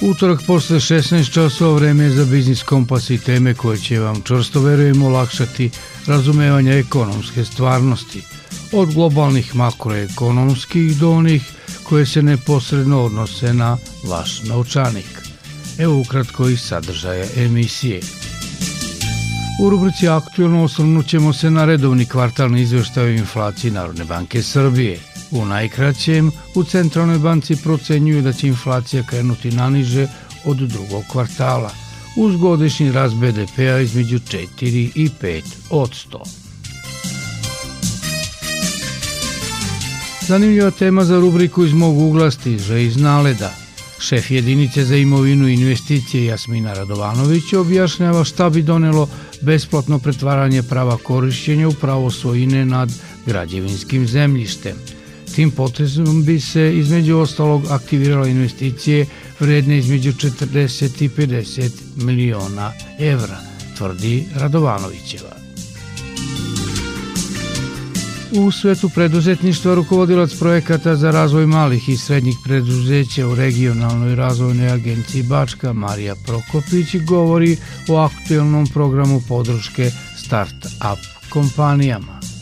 Utorak posle 16 časova vreme je za biznis kompas i teme koje će vam čvrsto verujem olakšati razumevanje ekonomske stvarnosti, od globalnih makroekonomskih do onih koje se neposredno odnose na vaš naučanik. Evo ukratko i sadržaja emisije. U rubrici Aktualno osvrnut ćemo se na redovni kvartalni izveštaj o inflaciji Narodne banke Srbije – U najkraćem, u Centralnoj banci procenjuju da će inflacija krenuti naniže od drugog kvartala, uz godišnji rast BDP-a između 4 i 5 od 100. Zanimljiva tema za rubriku iz mog ugla stiže iz Naleda. Šef jedinice za imovinu i investicije Jasmina Radovanović objašnjava šta bi donelo besplatno pretvaranje prava korišćenja u pravo svojine nad građevinskim zemljištem – Tim potezom bi se između ostalog aktivirala investicije vredne između 40 i 50 miliona evra, tvrdi Radovanovićeva. U svetu preduzetništva rukovodilac projekata za razvoj malih i srednjih preduzeća u regionalnoj razvojnoj agenciji Bačka Marija Prokopić govori o aktuelnom programu podrške start-up kompanijama.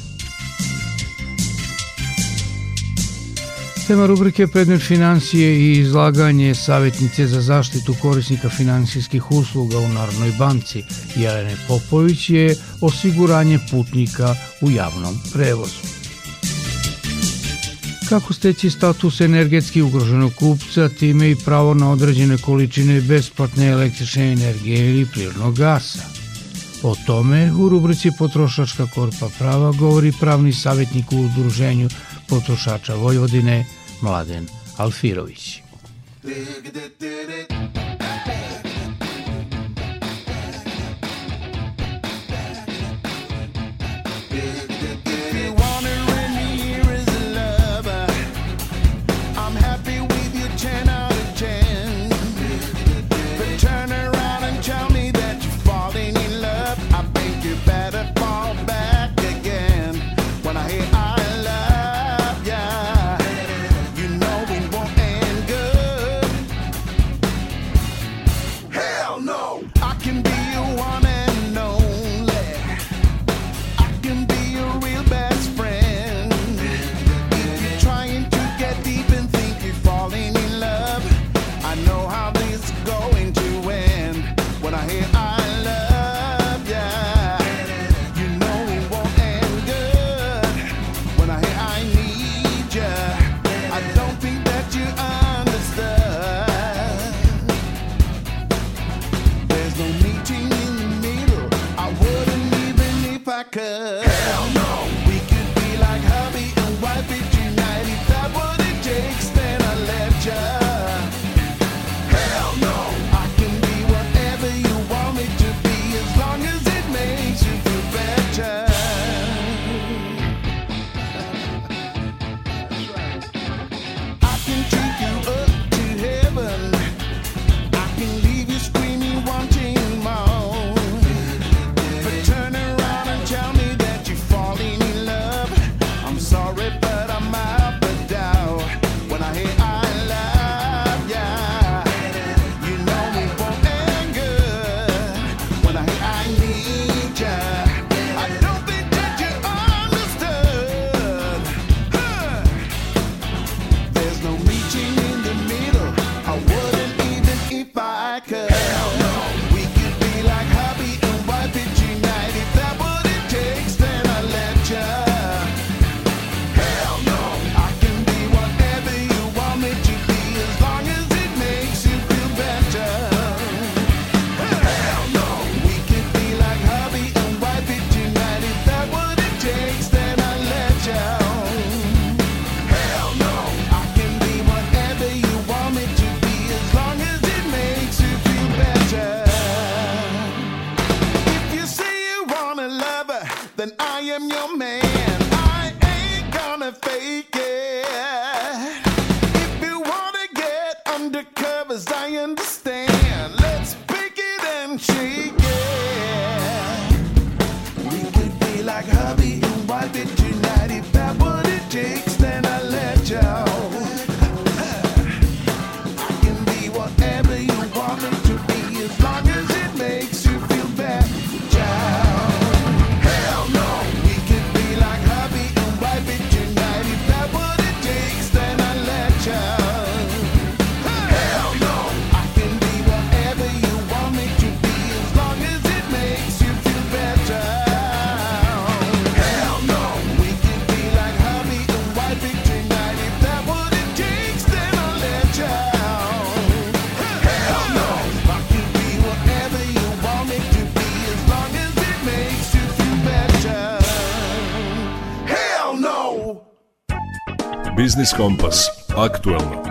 Tema rubrike predmet financije i izlaganje savjetnice za zaštitu korisnika finansijskih usluga u Narodnoj banci Jelene Popović je osiguranje putnika u javnom prevozu. Kako steći status energetski ugroženog kupca, time i pravo na određene količine besplatne električne energije ili prirodnog gasa? O tome u rubrici Potrošačka korpa prava govori pravni savjetnik u udruženju potrošača Vojvodine Mladen Alfirović. Biznis Kompas. Aktualno.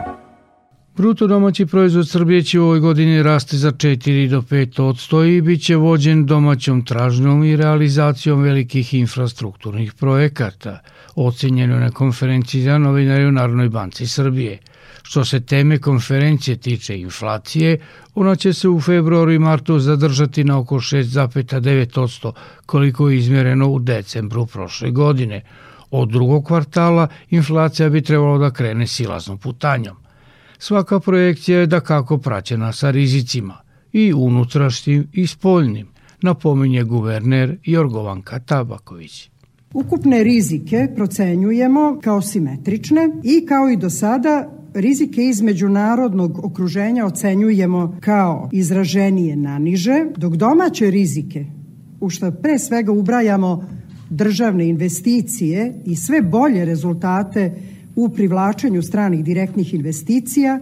Bruto domaći proizvod Srbije će u ovoj godini rasti za 4 do 5 odsto i bit će vođen domaćom tražnjom i realizacijom velikih infrastrukturnih projekata, ocenjeno je na konferenciji za novinari u Narodnoj banci Srbije. Što se teme konferencije tiče inflacije, ona će se u februaru i martu zadržati na oko 6,9% koliko je izmjereno u decembru prošle godine. Od drugog kvartala inflacija bi trebalo da krene silaznom putanjom. Svaka projekcija je da kako praćena sa rizicima, i unutrašnjim i spoljnim, napominje guverner Jorgovanka Tabaković. Ukupne rizike procenjujemo kao simetrične i kao i do sada rizike iz međunarodnog okruženja ocenjujemo kao izraženije na niže, dok domaće rizike, u što pre svega ubrajamo državne investicije i sve bolje rezultate u privlačenju stranih direktnih investicija,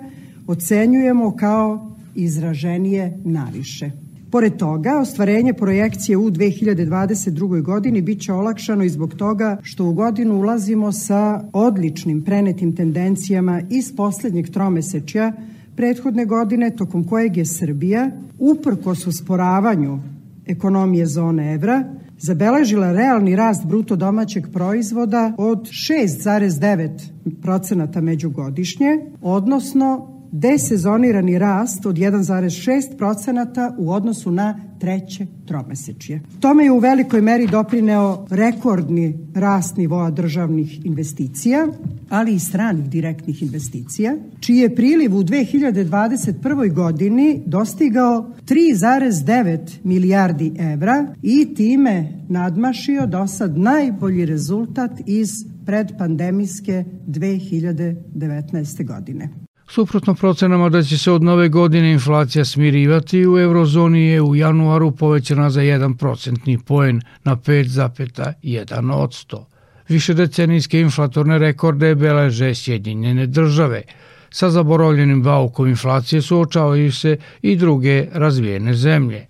ocenjujemo kao izraženije naviše. Pored toga, ostvarenje projekcije u 2022. godini biće olakšano i zbog toga što u godinu ulazimo sa odličnim prenetim tendencijama iz poslednjeg tromesečja prethodne godine, tokom kojeg je Srbija, uprkos usporavanju ekonomije zone evra, zabeležila realni rast bruto domaćeg proizvoda od 6,9% međugodišnje, odnosno desezonirani rast od 1,6% u odnosu na treće tromesečje. Tome je u velikoj meri doprineo rekordni rast nivoa državnih investicija, ali i stranih direktnih investicija, čiji je priliv u 2021. godini dostigao 3,9 milijardi evra i time nadmašio do sad najbolji rezultat iz predpandemijske 2019. godine. Suprotno procenama da će se od nove godine inflacija smirivati, u eurozoni je u januaru povećana za 1 procentni poen na 5,1 odsto. Više decenijske inflatorne rekorde beleže Sjedinjene države. Sa zaboravljenim baukom inflacije suočavaju se i druge razvijene zemlje.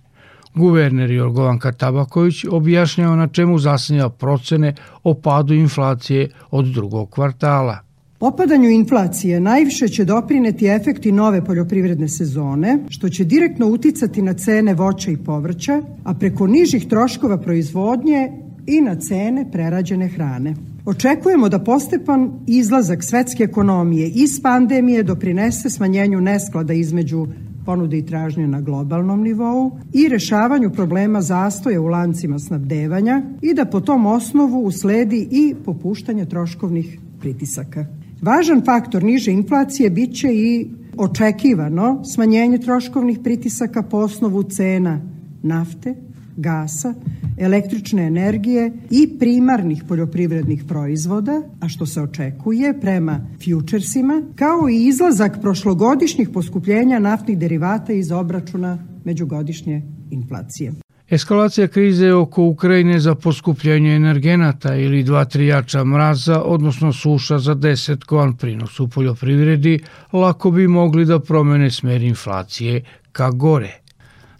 Guverner Jorgovanka Tabaković objašnjava na čemu zasnija procene o padu inflacije od drugog kvartala. Opadanju inflacije najviše će doprineti efekti nove poljoprivredne sezone, što će direktno uticati na cene voća i povrća, a preko nižih troškova proizvodnje i na cene prerađene hrane. Očekujemo da postepan izlazak svetske ekonomije iz pandemije doprinese smanjenju nesklada između ponude i tražnje na globalnom nivou i rešavanju problema zastoja u lancima snabdevanja i da po tom osnovu usledi i popuštanje troškovnih pritisaka. Važan faktor niže inflacije biće i očekivano smanjenje troškovnih pritisaka po osnovu cena nafte, gasa, električne energije i primarnih poljoprivrednih proizvoda, a što se očekuje prema futuresima, kao i izlazak prošlogodišnjih poskupljenja naftnih derivata iz obračuna međugodišnje inflacije. Eskalacija krize oko Ukrajine za poskupljenje energenata ili dva trijača mraza, odnosno suša za desetkovan prinos u poljoprivredi, lako bi mogli da promene smer inflacije ka gore.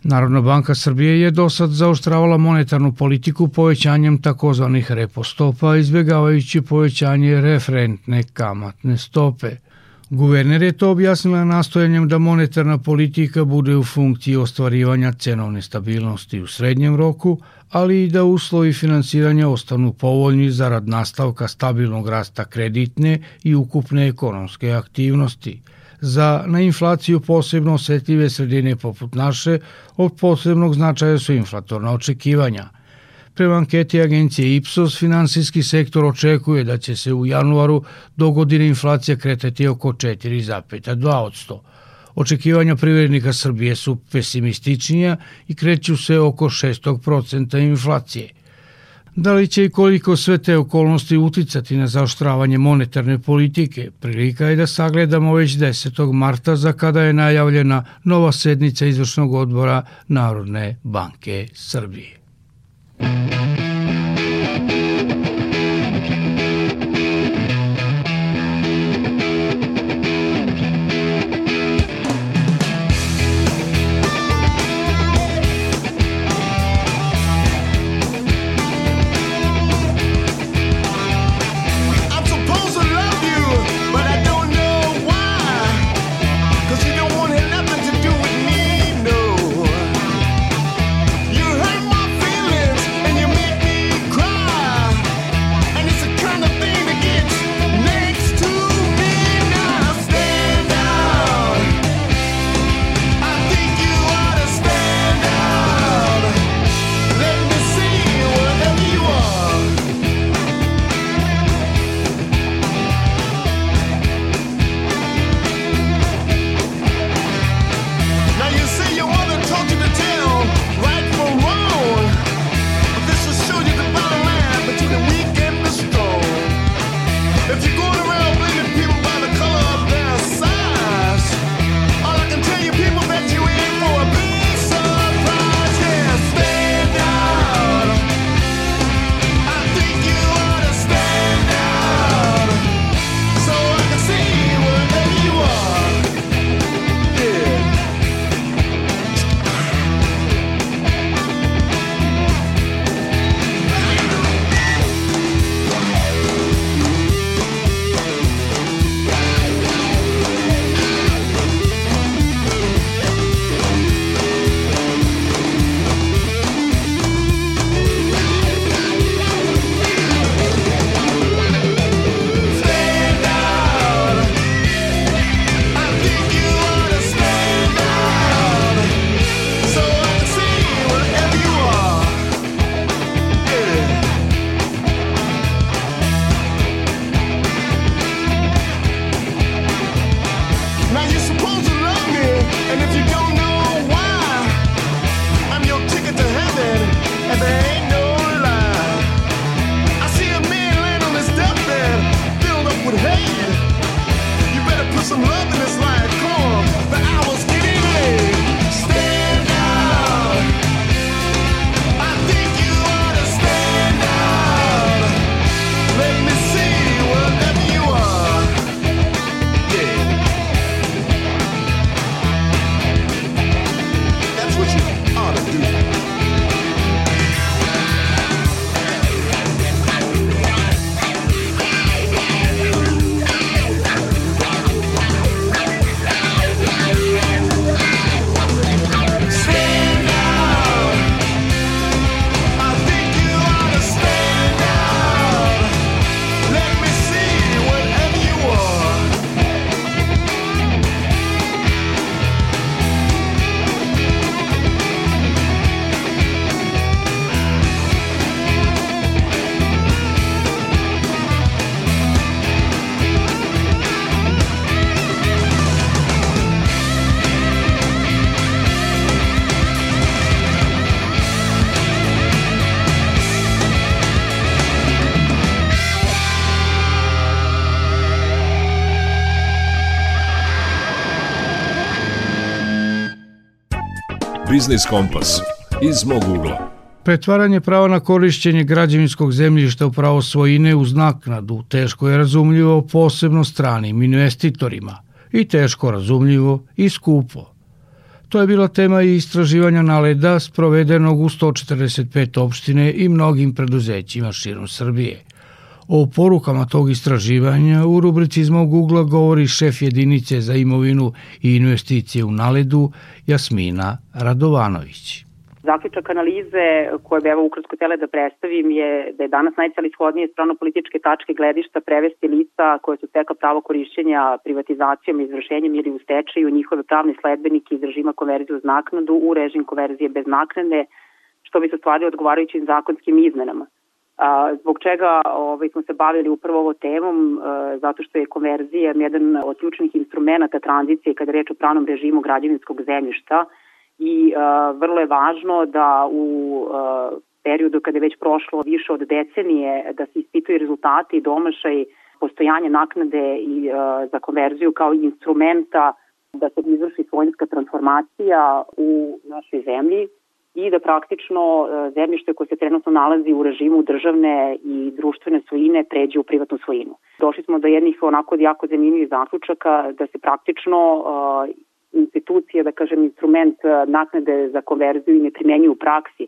Narodna banka Srbije je do sad zaoštravala monetarnu politiku povećanjem takozvanih repo stopa, izbjegavajući povećanje referentne kamatne stope – Guverner je to objasnila nastojanjem da monetarna politika bude u funkciji ostvarivanja cenovne stabilnosti u srednjem roku, ali i da uslovi finansiranja ostanu povoljni zarad nastavka stabilnog rasta kreditne i ukupne ekonomske aktivnosti. Za na inflaciju posebno osetljive sredine poput naše od posebnog značaja su inflatorna očekivanja – Prema anketi agencije Ipsos, finansijski sektor očekuje da će se u januaru do godine inflacija kretati oko 4,2 Očekivanja privrednika Srbije su pesimističnija i kreću se oko 6% inflacije. Da li će i koliko sve te okolnosti uticati na zaoštravanje monetarne politike, prilika je da sagledamo već 10. marta za kada je najavljena nova sednica izvršnog odbora Narodne banke Srbije. Thank you. Biznis Kompas iz mog ugla. Pretvaranje prava na korišćenje građevinskog zemljišta u pravo svojine uz naknadu teško je razumljivo posebno stranim investitorima i teško razumljivo i skupo. To je bila tema i istraživanja naleda sprovedenog u 145 opštine i mnogim preduzećima širom Srbije – O porukama tog istraživanja u rubrici iz mog ugla govori šef jedinice za imovinu i investicije u Naledu Jasmina Radovanović. Zaključak analize koje bi evo ukratko tele da predstavim je da je danas najcelishodnije strano političke tačke gledišta prevesti lica koje su teka pravo korišćenja privatizacijom, izvršenjem ili u stečaju njihove pravne sledbenike iz režima konverzije uz naknadu u režim konverzije bez naknade, što bi se stvari odgovarajućim zakonskim izmenama – A, zbog čega ovaj, smo se bavili upravo ovo temom, a, zato što je konverzija jedan od ključnih instrumenta tranzicije kada reč o pravnom režimu građevinskog zemljišta. I a, vrlo je važno da u a, periodu kada je već prošlo više od decenije da se ispituju rezultati i domašaj postojanja naknade i a, za konverziju kao instrumenta da se izvrši svojinska transformacija u našoj zemlji i da praktično e, zemljište koje se trenutno nalazi u režimu državne i društvene svojine pređe u privatnu svojinu. Došli smo do jednih onako jako zanimljivih zaključaka da se praktično uh, institucije, da kažem, instrument e, naknade za konverziju ne primenjuju u praksi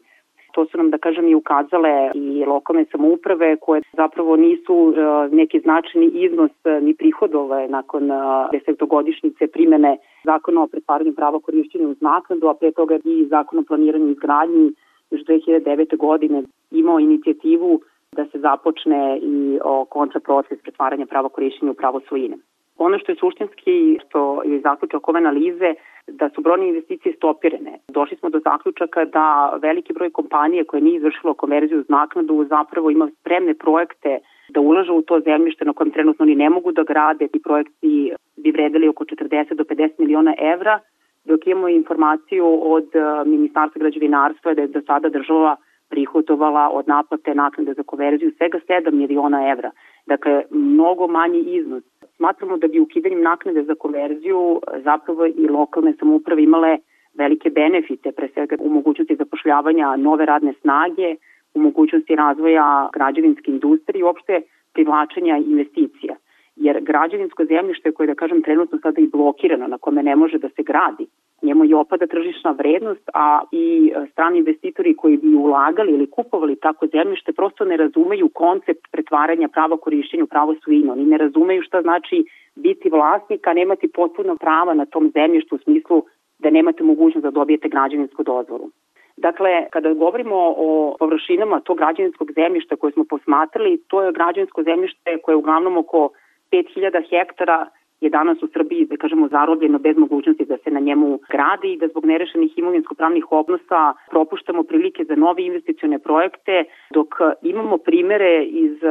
To su nam, da kažem, i ukazale i lokalne samouprave koje zapravo nisu uh, neki značajni iznos uh, ni prihodove nakon uh, desetogodišnjice primene zakona o pretvaranju prava korišćenja uz naknadu, a pre toga i zakon o planiranju izgradnji još 2009. godine imao inicijativu da se započne i konca proces pretvaranja prava korišćenja u pravo svojine. Ono što je suštinski, što je zaključak ove analize, da su brojne investicije stopirane. Došli smo do zaključaka da veliki broj kompanije koje nije izvršilo konverziju uz naknadu zapravo ima spremne projekte da ulažu u to zemljište na kojem trenutno oni ne mogu da grade. Ti projekti bi vredili oko 40 do 50 miliona evra, dok imamo informaciju od eh, Ministarstva građevinarstva da je do sada država prihodovala od naplate naknade za konverziju svega 7 miliona evra. Dakle, mnogo manji iznos. Smatramo da bi ukidanjem naknade za konverziju zapravo i lokalne samouprave imale velike benefite, pre svega u mogućnosti zapošljavanja nove radne snage, u mogućnosti razvoja građevinske industrije i uopšte privlačenja investicija. Jer građevinsko zemljište koje, da kažem, trenutno sada i blokirano, na kome ne može da se gradi, njemu i opada tržišna vrednost, a i e, strani investitori koji bi ulagali ili kupovali tako zemljište prosto ne razumeju koncept pretvaranja prava korišćenja u pravo svojine. Oni ne razumeju šta znači biti vlasnik, a nemati potpuno prava na tom zemljištu u smislu da nemate mogućnost da dobijete građevinsku dozvolu. Dakle, kada govorimo o površinama tog građevinskog zemljišta koje smo posmatrali, to je građevinsko zemljište koje je uglavnom oko 5000 hektara je danas u Srbiji, da kažemo, zarobljeno bez mogućnosti da se na njemu gradi i da zbog nerešenih imovinsko-pravnih odnosa propuštamo prilike za nove investicione projekte, dok imamo primere iz uh,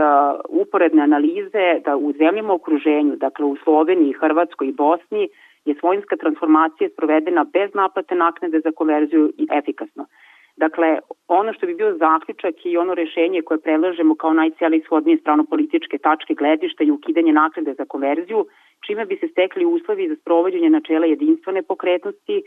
uporedne analize da u zemljama okruženju, dakle u Sloveniji, Hrvatskoj i Bosni, je svojinska transformacija sprovedena bez naplate naknade za konverziju i efikasno. Dakle, ono što bi bio zaključak i ono rešenje koje predlažemo kao najcelishodnije strano političke tačke gledišta i ukidanje naknade za konverziju, čime bi se stekli uslovi za sprovođenje načela jedinstvene pokretnosti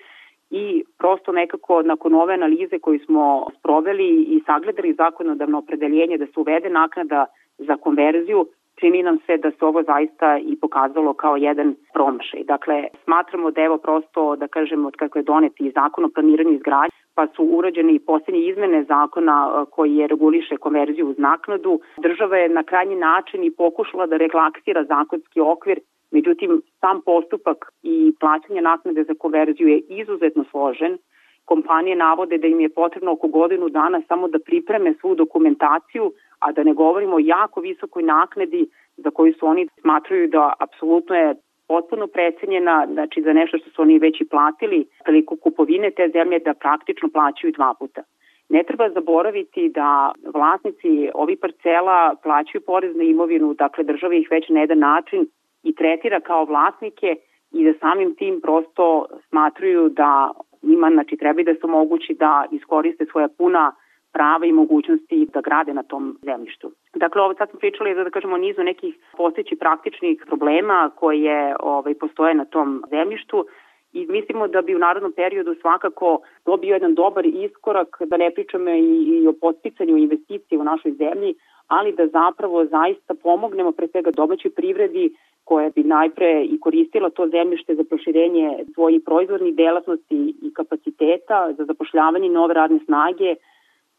i prosto nekako nakon ove analize koju smo sproveli i sagledali zakonodavno opredeljenje da se uvede naknada za konverziju, čini nam se da se ovo zaista i pokazalo kao jedan promašaj. Dakle, smatramo da evo prosto, da kažemo, od kako je doneti zakon o planiranju izgradnje, pa su urađene i posljednje izmene zakona koji je reguliše konverziju uz naknadu. Država je na krajnji način i pokušala da relaksira zakonski okvir Međutim, sam postupak i plaćanje naknade za konverziju je izuzetno složen. Kompanije navode da im je potrebno oko godinu dana samo da pripreme svu dokumentaciju, a da ne govorimo o jako visokoj naknadi za koju su oni smatruju da apsolutno je potpuno precenjena, znači za nešto što su oni već i platili priliku kupovine te zemlje da praktično plaćaju dva puta. Ne treba zaboraviti da vlasnici ovih parcela plaćaju porez na imovinu, dakle država ih već na jedan način i tretira kao vlasnike i da samim tim prosto smatruju da njima znači, treba da se omogući da iskoriste svoja puna prava i mogućnosti da grade na tom zemljištu. Dakle, ovo sad smo pričali da, da kažemo nizu nekih postojećih praktičnih problema koje ovaj, postoje na tom zemljištu i mislimo da bi u narodnom periodu svakako to bio jedan dobar iskorak, da ne pričamo i, i o posticanju investicije u našoj zemlji, ali da zapravo zaista pomognemo pre svega domaćoj privredi koja bi najpre i koristila to zemljište za proširenje svojih proizvodnih delatnosti i kapaciteta za zapošljavanje nove radne snage,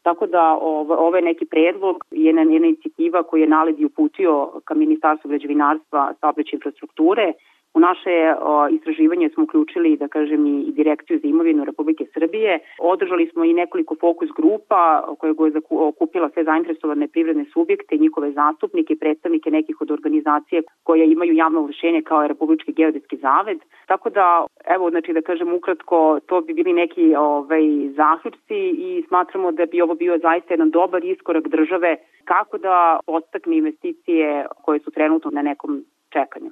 Tako da ovo je neki predlog, jedna, jedna inicijativa koju je Naledi uputio ka Ministarstvu građevinarstva, saobraćaja infrastrukture, U naše o, istraživanje smo uključili, da kažem, i direkciju za imovinu Republike Srbije. Održali smo i nekoliko fokus grupa koje je okupila sve zainteresovane privredne subjekte, njihove zastupnike i predstavnike nekih od organizacije koje imaju javno ovlašenje kao je Republički geodetski zaved. Tako da, evo, znači da kažem ukratko, to bi bili neki ovaj, zaključci i smatramo da bi ovo bio zaista jedan dobar iskorak države kako da postakne investicije koje su trenutno na nekom čekanju.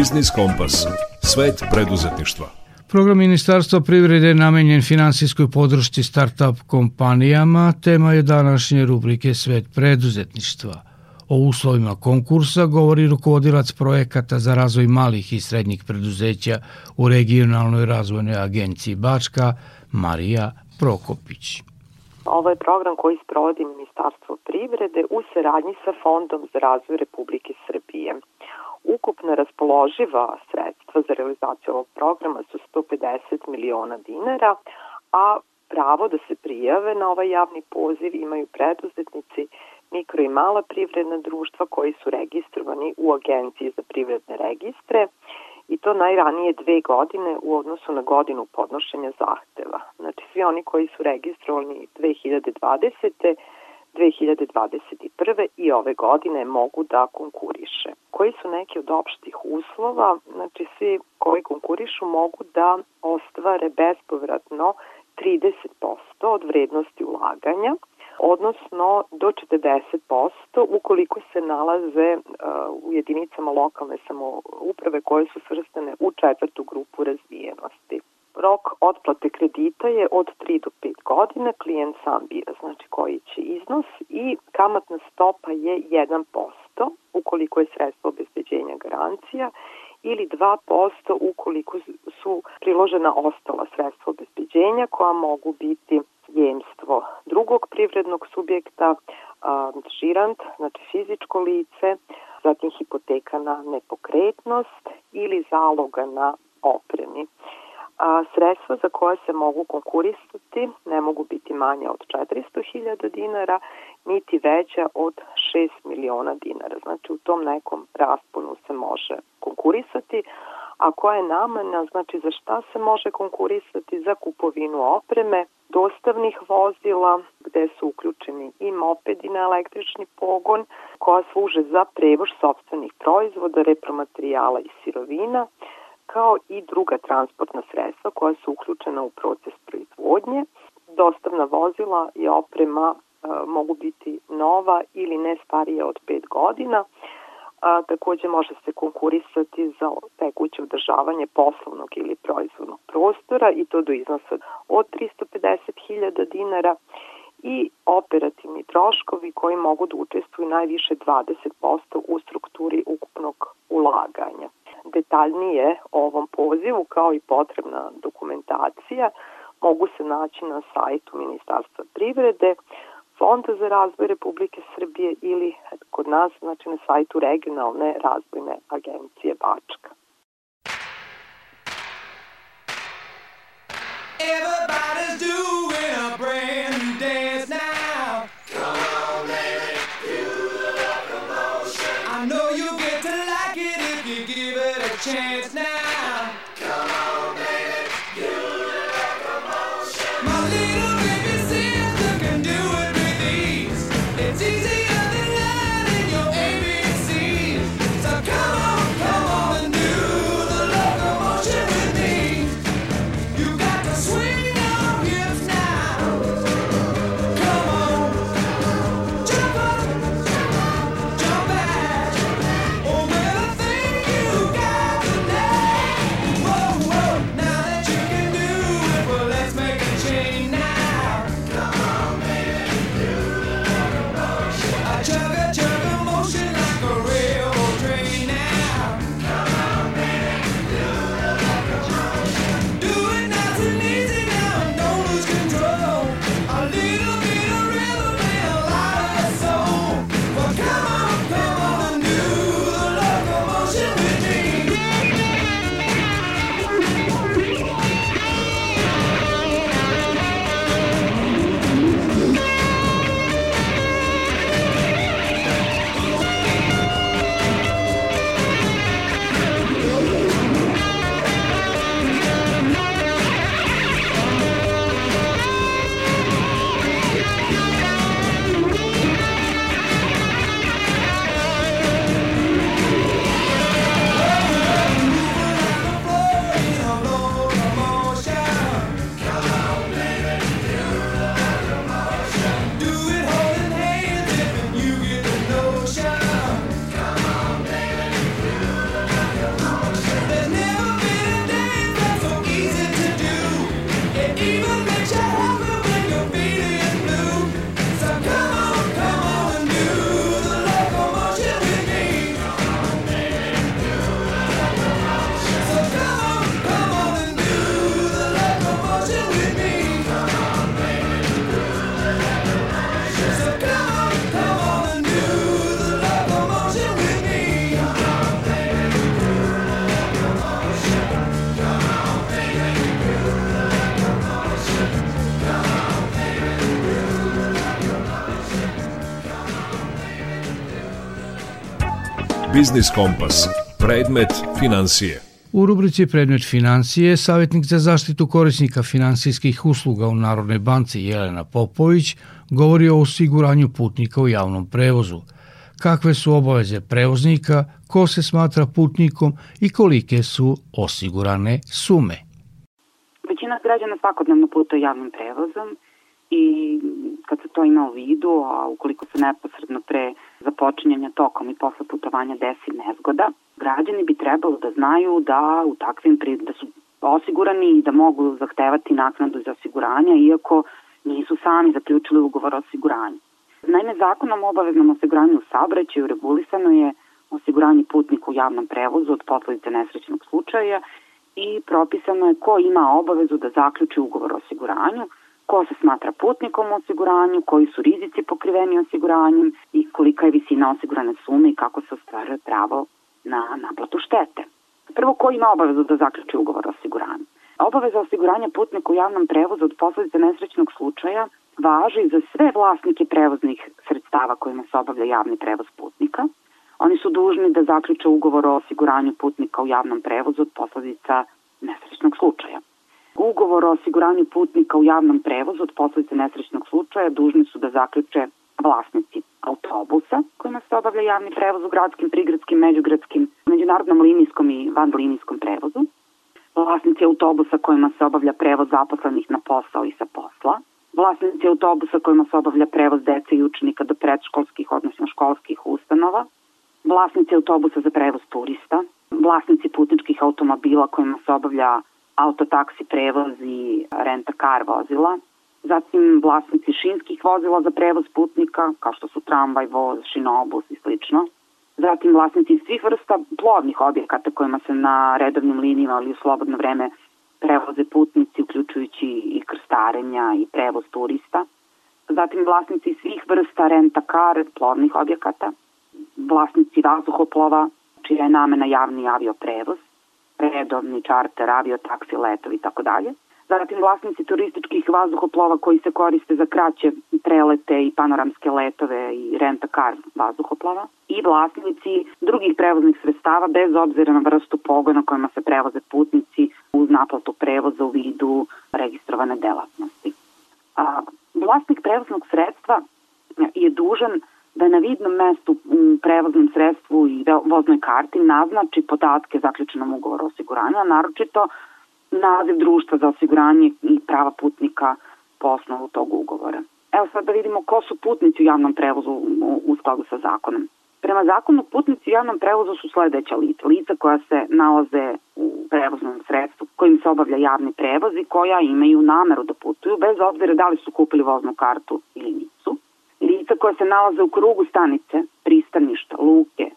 Biznis Kompas. Svet preduzetništva. Program Ministarstva privrede je namenjen finansijskoj podršci start-up kompanijama. Tema je današnje rubrike Svet preduzetništva. O uslovima konkursa govori rukovodilac projekata za razvoj malih i srednjih preduzeća u regionalnoj razvojnoj agenciji Bačka, Marija Prokopić. Ovo je program koji sprovodi Ministarstvo privrede u saradnji sa Fondom za razvoj Republike Srbije. Ukupna raspoloživa sredstva za realizaciju ovog programa su 150 miliona dinara, a pravo da se prijave na ovaj javni poziv imaju preduzetnici, mikro i mala privredna društva koji su registrovani u Agenciji za privredne registre i to najranije dve godine u odnosu na godinu podnošenja zahteva. Znači svi oni koji su registrovani 2020 2021. i ove godine mogu da konkuriše. Koji su neki od opštih uslova? Znači svi koji konkurišu mogu da ostvare bespovratno 30% od vrednosti ulaganja, odnosno do 40% ukoliko se nalaze uh, u jedinicama lokalne samouprave koje su svrstane u četvrtu grupu razvijenosti. Rok otplate kredita je od 3 do 5 godina, klijent sam bira znači koji će iznos i kamatna stopa je 1% ukoliko je sredstvo obezbeđenja garancija ili 2% ukoliko su priložena ostala sredstva obezbeđenja koja mogu biti jemstvo drugog privrednog subjekta, žirant, znači fizičko lice, zatim hipoteka na nepokretnost ili zaloga na opremi. A, sredstva za koje se mogu konkurisati ne mogu biti manje od 400.000 dinara, niti veća od 6 miliona dinara. Znači u tom nekom rasponu se može konkurisati, a koja je namena, znači za šta se može konkurisati za kupovinu opreme, dostavnih vozila gde su uključeni i mopedi na električni pogon koja služe za prevoz sobstvenih proizvoda, repromaterijala i sirovina, kao i druga transportna sredstva koja su uključena u proces proizvodnje. Dostavna vozila i oprema e, mogu biti nova ili ne starije od 5 godina, a, takođe može se konkurisati za tekuće održavanje poslovnog ili proizvodnog prostora i to do iznosa od 350.000 dinara i operativni troškovi koji mogu da učestvuju najviše 20% u strukturi ukupnog ulaganja. Detaljnije o ovom pozivu kao i potrebna dokumentacija mogu se naći na sajtu Ministarstva privrede, Fonda za razvoj Republike Srbije ili kod nas, znači na sajtu regionalne razvojne agencije Bačka. Everybody's doing a brand new dance now. Come on, baby, chance now. Biznis Kompas. Predmet financije. U rubrici Predmet financije, savjetnik za zaštitu korisnika finansijskih usluga u Narodnoj banci Jelena Popović govori o osiguranju putnika u javnom prevozu. Kakve su obaveze prevoznika, ko se smatra putnikom i kolike su osigurane sume. Većina građana svakodnevno putuje javnim prevozom i kad se to ima u vidu, a ukoliko se neposredno pre započinjanja tokom i posle putovanja desi nezgoda, građani bi trebalo da znaju da u takvim da su osigurani i da mogu zahtevati naknadu za osiguranje, iako nisu sami zaključili ugovor o osiguranju. Naime, zakonom o obaveznom osiguranju u saobraćaju regulisano je osiguranje putnika u javnom prevozu od posledice nesrećnog slučaja i propisano je ko ima obavezu da zaključi ugovor o osiguranju, ko se smatra putnikom u osiguranju, koji su rizici pokriveni osiguranjem i kolika je visina osigurane sume i kako se ostvaruje pravo na naplatu štete. Prvo, ko ima obavezu da zaključi ugovor o osiguranju? Obaveza osiguranja putnika u javnom prevozu od posledice nesrećnog slučaja važi za sve vlasnike prevoznih sredstava kojima se obavlja javni prevoz putnika. Oni su dužni da zaključe ugovor o osiguranju putnika u javnom prevozu od posledica nesrećnog slučaja. Ugovor o osiguranju putnika u javnom prevozu od posledice nesrećnog slučaja dužni su da zaključe vlasnici autobusa kojima se obavlja javni prevoz u gradskim, prigradskim, međugradskim, međunarodnom linijskom i vanlinijskom prevozu, vlasnici autobusa kojima se obavlja prevoz zaposlenih na posao i sa posla, vlasnici autobusa kojima se obavlja prevoz dece i učenika do predškolskih, odnosno školskih ustanova, vlasnici autobusa za prevoz turista, vlasnici putničkih automobila kojima se obavlja autotaksi prevoz i renta car vozila, zatim vlasnici šinskih vozila za prevoz putnika, kao što su tramvaj, voz, šinobus i slično, zatim vlasnici svih vrsta plovnih objekata kojima se na redovnim linijama ili u slobodno vreme prevoze putnici, uključujući i krstarenja i prevoz turista, zatim vlasnici svih vrsta renta car plovnih objekata, vlasnici vazduhoplova, čija je namena javni avioprevoz, redovni čarter, avio, taksi, letovi i tako dalje. Zatim vlasnici turističkih vazduhoplova koji se koriste za kraće prelete i panoramske letove i renta car vazduhoplova i vlasnici drugih prevoznih sredstava bez obzira na vrstu pogona kojima se prevoze putnici uz naplatu prevoza u vidu registrovane delatnosti. A, vlasnik prevoznog sredstva je dužan da na vidnom mestu u prevoznom sredstvu i voznoj karti naznači podatke zaključenom ugovoru o osiguranju, a naročito naziv društva za osiguranje i prava putnika po osnovu tog ugovora. Evo sad da vidimo ko su putnici u javnom prevozu u skladu sa zakonom. Prema zakonu putnici u javnom prevozu su sledeća lica. Lica koja se nalaze u prevoznom sredstvu kojim se obavlja javni prevoz i koja imaju nameru da putuju bez obzira da li su kupili voznu kartu ili nisu lica koja se nalaze u krugu stanice, pristaništa, luke, e,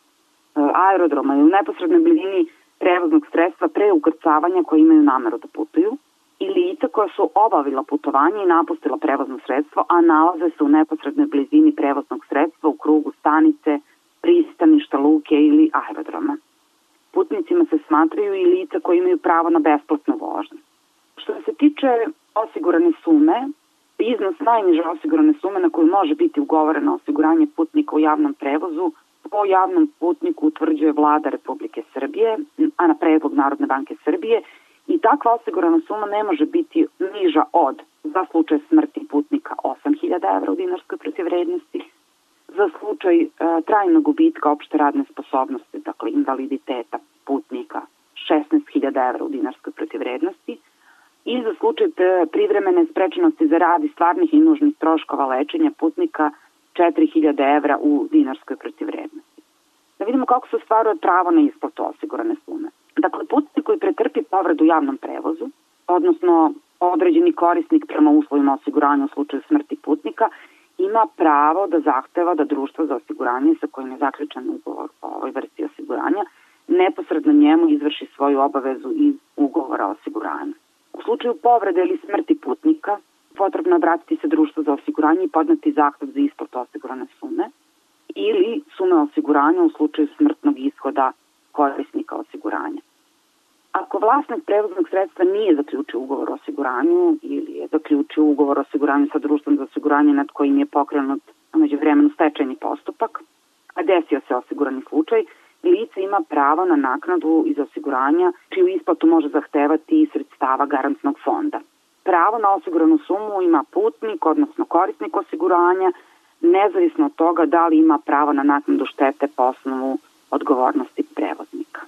aerodroma i u neposrednoj blizini prevoznog sredstva pre ukrcavanja koji imaju nameru da putuju i lica koja su obavila putovanje i napustila prevozno sredstvo, a nalaze se u neposrednoj blizini prevoznog sredstva u krugu stanice, pristaništa, luke ili aerodroma. Putnicima se smatraju i lica koji imaju pravo na besplatnu vožnju. Što se tiče osigurane sume, iznos najniže osigurane sume na koju može biti ugovoreno osiguranje putnika u javnom prevozu po javnom putniku utvrđuje vlada Republike Srbije, a na predlog Narodne banke Srbije i takva osigurana suma ne može biti niža od za slučaj smrti putnika 8000 evra u dinarskoj protivrednosti, za slučaj e, trajnog gubitka opšte radne sposobnosti, dakle invaliditeta putnika 16.000 evra u dinarskoj protivrednosti, i za slučaj privremene sprečenosti za rad i stvarnih i nužnih troškova lečenja putnika 4000 evra u dinarskoj protivrednosti. Da vidimo kako se ostvaruje pravo na isplatu osigurane sume. Dakle, putnik koji pretrpi povredu u javnom prevozu, odnosno određeni korisnik prema uslovima osiguranja u slučaju smrti putnika, ima pravo da zahteva da društvo za osiguranje sa kojim je zaključen ugovor o ovoj vrsti osiguranja neposredno njemu izvrši svoju obavezu iz ugovora o osiguranju. U slučaju povrede ili smrti putnika, potrebno je obratiti se društvu za osiguranje i podneti zahtev za isplatu osigurane sume ili sume osiguranja u slučaju smrtnog ishoda korisnika osiguranja. Ako vlasnik prevoznog sredstva nije zaključio ugovor o osiguranju ili je zaključio ugovor o osiguranju sa društvom za osiguranje nad kojim je pokrenut među vremenu stečajni postupak, a desio se osigurani slučaj, lice ima pravo na naknadu iz osiguranja čiju isplatu može zahtevati iz sredstava garantnog fonda. Pravo na osiguranu sumu ima putnik, odnosno korisnik osiguranja, nezavisno od toga da li ima pravo na naknadu štete po osnovu odgovornosti prevoznika.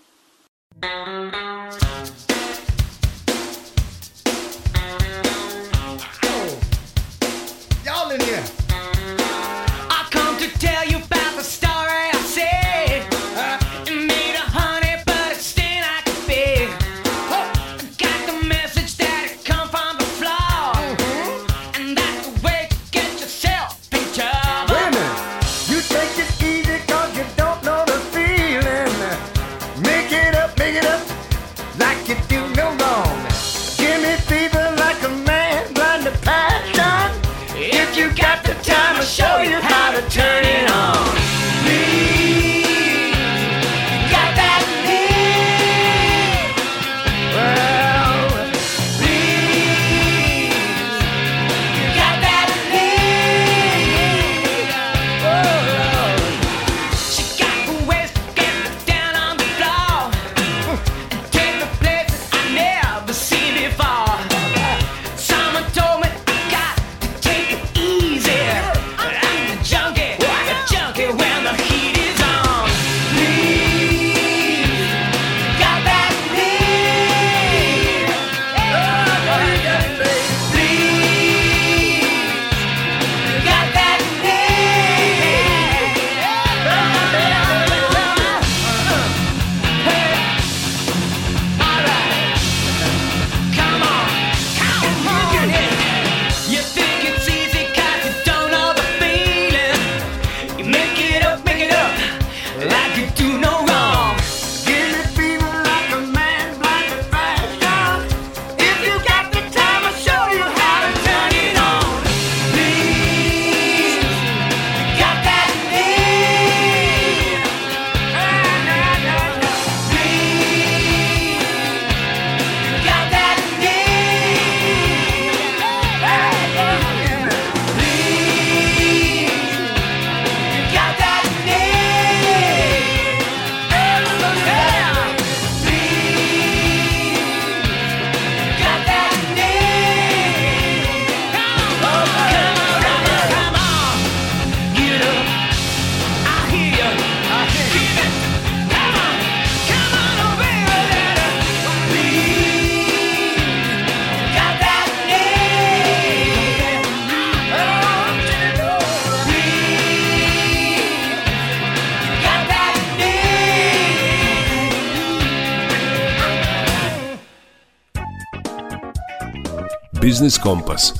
Biznis Kompas.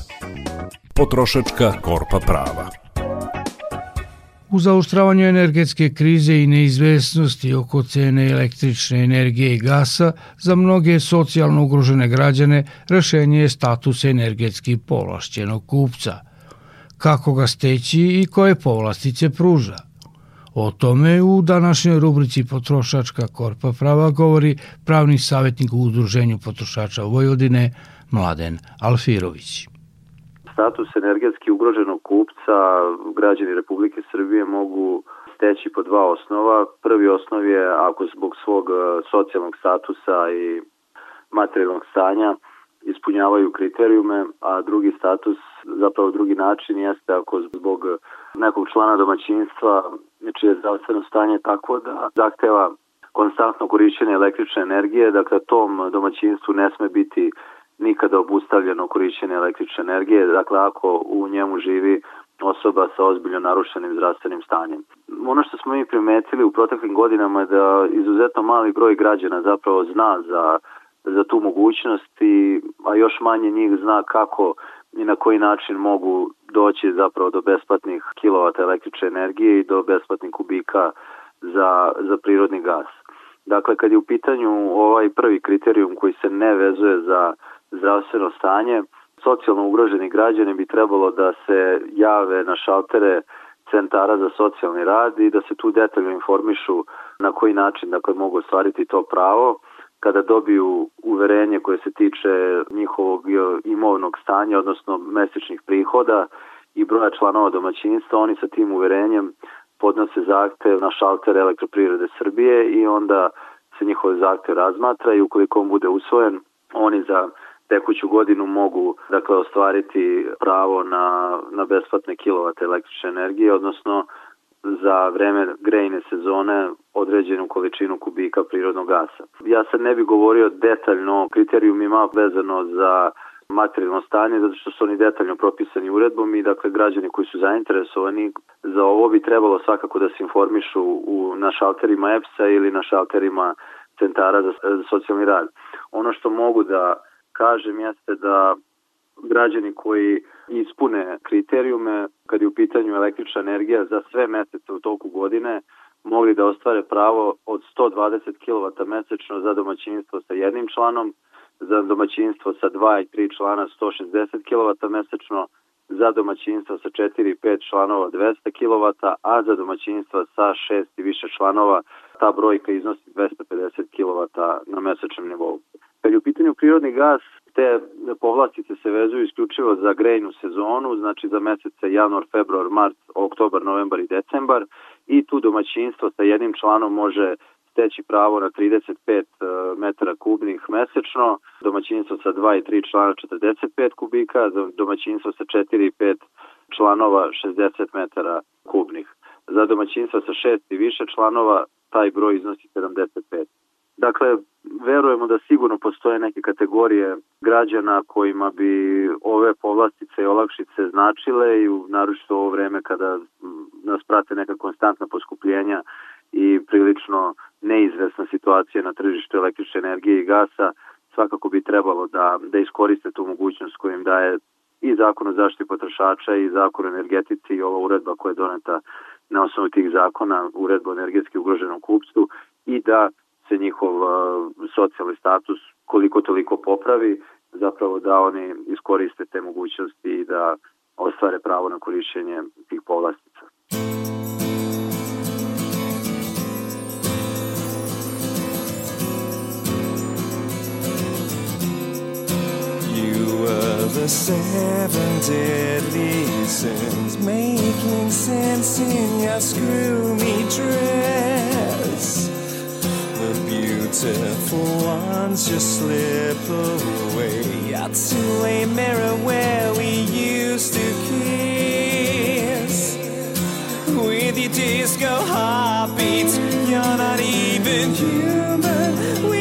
Potrošačka korpa prava. U zaoštravanju energetske krize i neizvesnosti oko cene električne energije i gasa za mnoge socijalno ugrožene građane rešenje je status energetski povlašćenog kupca. Kako ga steći i koje povlastice pruža? O tome u današnjoj rubrici Potrošačka korpa prava govori pravni savjetnik u Udruženju potrošača Vojvodine Mladen Alfirović. status energetski ugroženog kupca građani Republike Srbije mogu steći po dva osnova. Prvi osnov je ako zbog svog e, socijalnog statusa i materijalnog stanja ispunjavaju kriterijume, a drugi status, zapravo drugi način jeste ako zbog nekog člana domaćinstva čije je zdravstveno stanje tako da zahteva konstantno korišćenje električne energije, dakle tom domaćinstvu ne sme biti nikada obustavljeno korišćenje električne energije, dakle ako u njemu živi osoba sa ozbiljno narušenim zdravstvenim stanjem. Ono što smo mi primetili u proteklim godinama je da izuzetno mali broj građana zapravo zna za, za tu mogućnost, i, a još manje njih zna kako i na koji način mogu doći zapravo do besplatnih kilovata električne energije i do besplatnih kubika za, za prirodni gas. Dakle, kad je u pitanju ovaj prvi kriterijum koji se ne vezuje za zdravstveno stanje, socijalno ugroženi građani bi trebalo da se jave na šaltere centara za socijalni rad i da se tu detaljno informišu na koji način dakle, mogu ostvariti to pravo. Kada dobiju uverenje koje se tiče njihovog imovnog stanja, odnosno mesečnih prihoda i broja članova domaćinstva, oni sa tim uverenjem podnose zahtev na šalter elektroprivrede Srbije i onda se njihov zahtev razmatra i ukoliko on bude usvojen, oni za tekuću godinu mogu dakle ostvariti pravo na, na besplatne kilovate električne energije, odnosno za vreme grejne sezone određenu količinu kubika prirodnog gasa. Ja sad ne bih govorio detaljno o kriterijumima vezano za materijalno stanje, zato što su oni detaljno propisani uredbom i dakle građani koji su zainteresovani za ovo bi trebalo svakako da se informišu u, na šalterima EPS-a ili na šalterima centara za, za socijalni rad. Ono što mogu da kažem jeste da građani koji ispune kriterijume kad je u pitanju električna energija za sve mesece u toku godine mogli da ostvare pravo od 120 kW mesečno za domaćinstvo sa jednim članom, za domaćinstvo sa 2 i 3 člana 160 kW mesečno, za domaćinstva sa 4 i 5 članova 200 kW, a za domaćinstva sa 6 i više članova ta brojka iznosi 250 kW na mesečnom nivou. Kad je u pitanju prirodni gas, te povlastice se vezuju isključivo za grejnu sezonu, znači za mesece januar, februar, mart, oktobar, novembar i decembar i tu domaćinstvo sa jednim članom može steći pravo na 35 e, metara kubnih mesečno, domaćinstvo sa 2 i 3 člana 45 kubika, domaćinstvo sa 4 i 5 članova 60 metara kubnih. Za domaćinstvo sa 6 i više članova taj broj iznosi 75. Dakle, verujemo da sigurno postoje neke kategorije građana kojima bi ove povlastice i olakšice značile i naročito ovo vreme kada nas prate neka konstantna poskupljenja i prilično neizvesna situacija na tržištu električne energije i gasa, svakako bi trebalo da, da iskoriste tu mogućnost koju im daje i zakon o zaštiti potrošača i zakon o energetici i ova uredba koja je doneta na osnovu tih zakona, uredba o energetski ugroženom kupstvu i da njihov socijalni status koliko toliko popravi, zapravo da oni iskoriste te mogućnosti i da ostvare pravo na korišćenje tih povlastica. The seven deadly sins, making sense in your screwy dress. Beautiful ones just slip away out to a mirror where we used to kiss. With your disco heartbeats, you're not even human. We're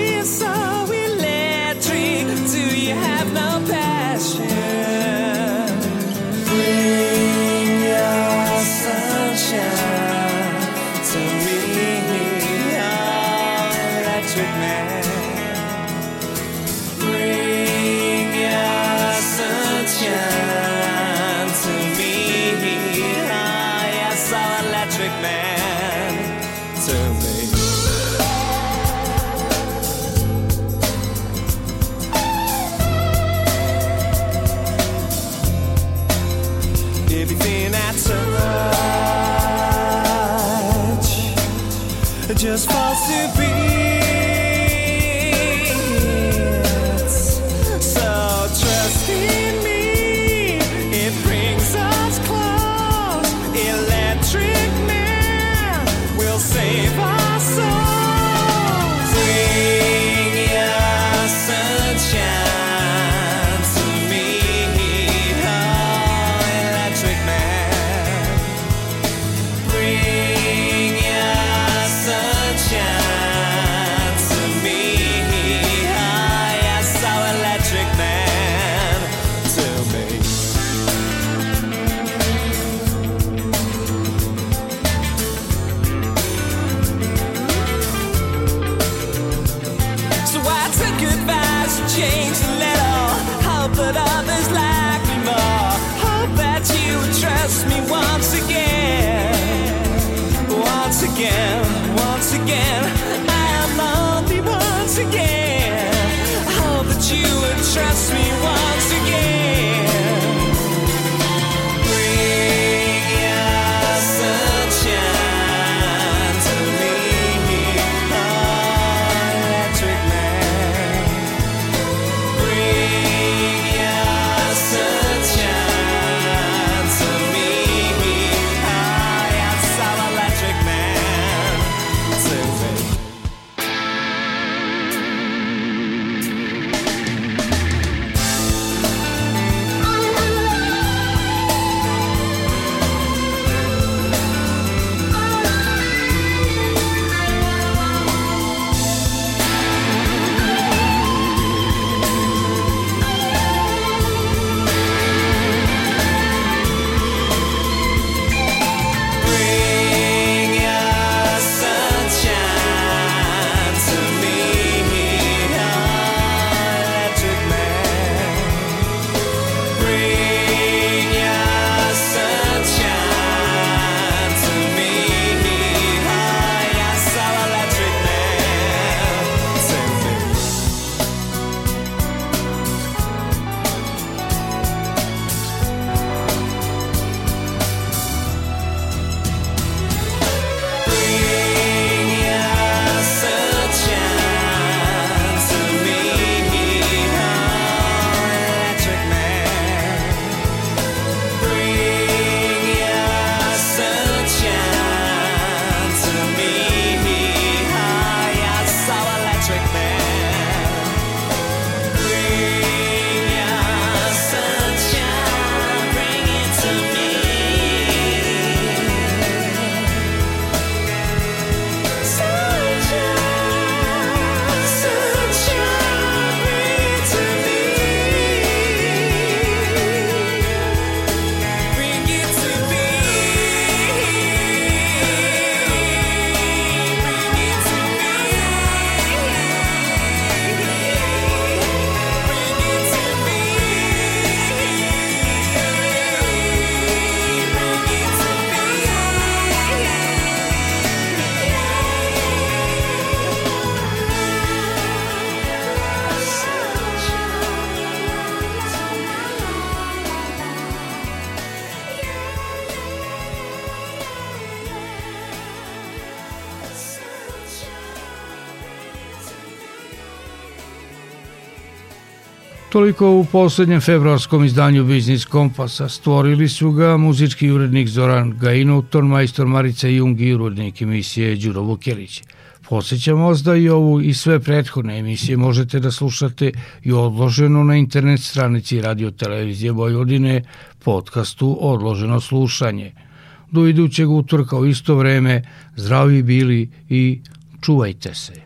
Toliko u poslednjem februarskom izdanju Biznis Kompasa stvorili su ga muzički urednik Zoran Gajinov, majstor Marica Jung i urednik emisije Đuro Vukjelić. Posećam vas da i ovu i sve prethodne emisije možete da slušate i odloženo na internet stranici Radio Televizije Vojvodine podcastu Odloženo slušanje. Do idućeg utorka u isto vreme, zdravi bili i čuvajte se.